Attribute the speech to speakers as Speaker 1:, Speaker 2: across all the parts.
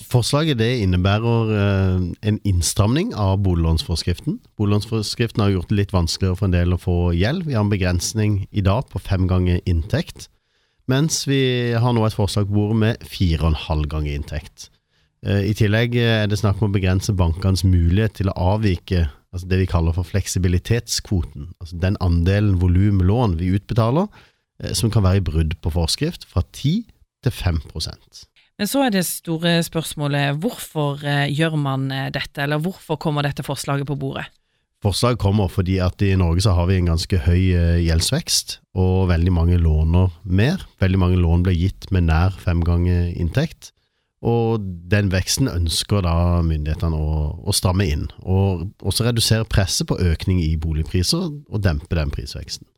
Speaker 1: Forslaget det innebærer eh, en innstramning av boliglånsforskriften. Boliglånsforskriften har gjort det litt vanskeligere for en del å få gjeld. Vi har en begrensning i dag på fem ganger inntekt, mens vi har nå et forslag på bordet med fire og en halv ganger inntekt. Eh, I tillegg er det snakk om å begrense bankenes mulighet til å avvike altså det vi kaller for fleksibilitetskvoten, altså den andelen volumlån vi utbetaler eh, som kan være i brudd på forskrift, fra 10 til 5
Speaker 2: men så er det store spørsmålet hvorfor eh, gjør man eh, dette, eller hvorfor kommer dette forslaget på bordet?
Speaker 1: Forslaget kommer fordi at i Norge så har vi en ganske høy eh, gjeldsvekst, og veldig mange låner mer. Veldig mange lån blir gitt med nær fem ganger inntekt. Og den veksten ønsker da myndighetene å, å stramme inn, og også redusere presset på økning i boligpriser og dempe den prisveksten.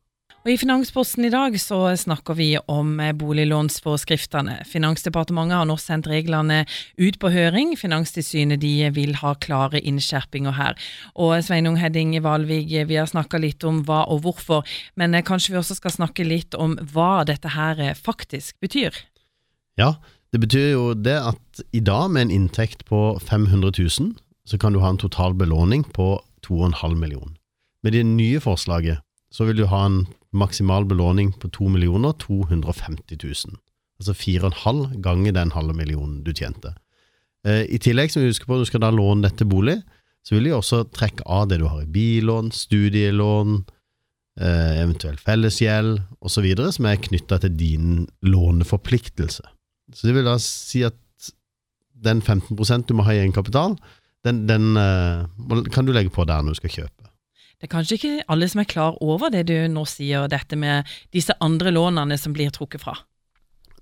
Speaker 2: Og I Finansposten i dag så snakker vi om boliglånsforskriftene. Finansdepartementet har nå sendt reglene ut på høring. Finanstilsynet de vil ha klare innskjerpinger her. Og Sveinung Hedding Valvig, vi har snakka litt om hva og hvorfor, men kanskje vi også skal snakke litt om hva dette her faktisk betyr?
Speaker 1: Ja, det betyr jo det at i dag med en inntekt på 500 000, så kan du ha en total belåning på 2,5 millioner. Med det nye forslaget så vil du ha en maksimal belåning på 2 250 000. Altså 4,5 ganger den halve millionen du tjente. Eh, I tillegg, som vi husker på, du skal da låne dette bolig, så vil de også trekke av det du har i billån, studielån, eventuell eventuelt fellesgjeld osv., som er knytta til din låneforpliktelse. Så det vil da si at den 15% du må ha i egenkapital, den, den eh, kan du legge på der når du skal kjøpe.
Speaker 2: Det er kanskje ikke alle som er klar over det du nå sier, dette med disse andre lånene som blir trukket fra?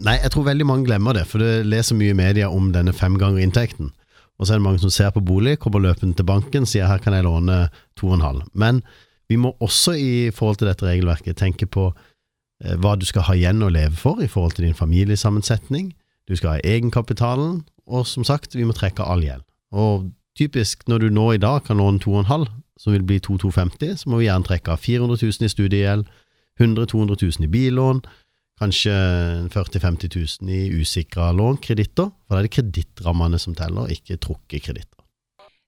Speaker 1: Nei, jeg tror veldig mange glemmer det, for du leser mye i media om denne femgangerinntekten. Og så er det mange som ser på bolig, kommer løpende til banken, sier her kan jeg låne to og en halv. Men vi må også i forhold til dette regelverket tenke på eh, hva du skal ha igjen å leve for i forhold til din familiesammensetning. Du skal ha egenkapitalen, og som sagt, vi må trekke all gjeld. Og typisk når du nå i dag kan låne to og en halv, som vil bli 2250, så må vi gjerne trekke av 400 000 i studiegjeld, 100 200 000 i billån, kanskje 40 000-50 000 i usikra lån, kreditter, for da er det kredittrammene som teller, ikke trukket kreditter.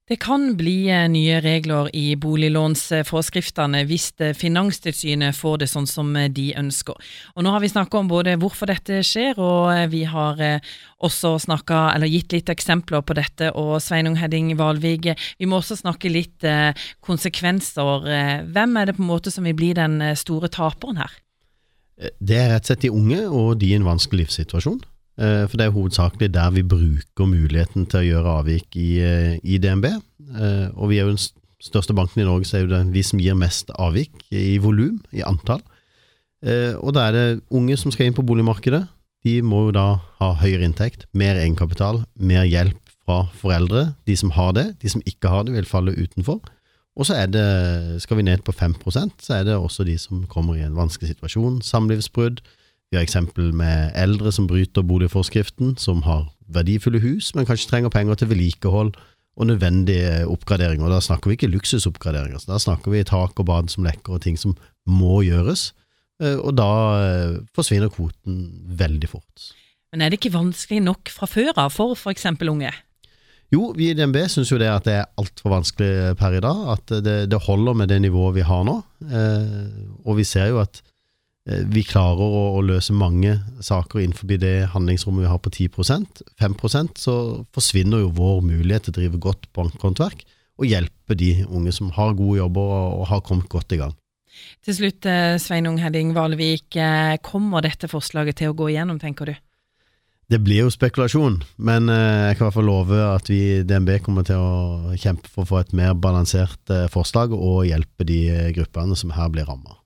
Speaker 2: Det kan bli eh, nye regler i boliglånsforskriftene hvis eh, Finanstilsynet får det sånn som eh, de ønsker. Og Nå har vi snakka om både hvorfor dette skjer, og vi har også snakket, eller gitt litt eksempler på dette. Og Sveinung Hedding Valvig, vi må også snakke litt konsekvenser. Hvem er det på en måte som vil bli den store taperen her?
Speaker 1: Det er rett og slett de unge og de i en vanskelig livssituasjon. Eh, for det er hovedsakelig der vi bruker muligheten til å gjøre avvik i, eh, i DNB. Eh, og vi er jo den største banken i Norge, så er det vi som gir mest avvik i volum, i antall. Og da er det unge som skal inn på boligmarkedet. De må jo da ha høyere inntekt, mer egenkapital, mer hjelp fra foreldre. De som har det, de som ikke har det, vil falle utenfor. Og så er det, skal vi ned på 5% så er det også de som kommer i en vanskelig situasjon. Samlivsbrudd vi har eksempel med eldre som bryter boligforskriften, som har verdifulle hus, men kanskje trenger penger til vedlikehold og nødvendige oppgraderinger. Og Da snakker vi ikke luksusoppgraderinger, da snakker vi tak og bad som lekker og ting som må gjøres. Eh, og da eh, forsvinner kvoten veldig fort.
Speaker 2: Men er det ikke vanskelig nok fra før av for f.eks. unge?
Speaker 1: Jo, vi i DNB syns jo det at det er altfor vanskelig per i dag. At det, det holder med det nivået vi har nå. Eh, og vi ser jo at vi klarer å, løse mange saker innenfor det handlingsrommet vi har på 10% 5% så forsvinner jo vår mulighet til å drive godt bankhåndverk og hjelpe de unge som har gode jobber og, og har kommet godt i gang.
Speaker 2: Til slutt, eh, Sveinung Hedding Valvik, eh, kommer dette forslaget til å gå igjennom, tenker du?
Speaker 1: Det blir jo spekulasjon, men jeg kan i hvert fall love at vi i DNB kommer til å kjempe for å få et mer balansert forslag og hjelpe de gruppene som her blir ramma.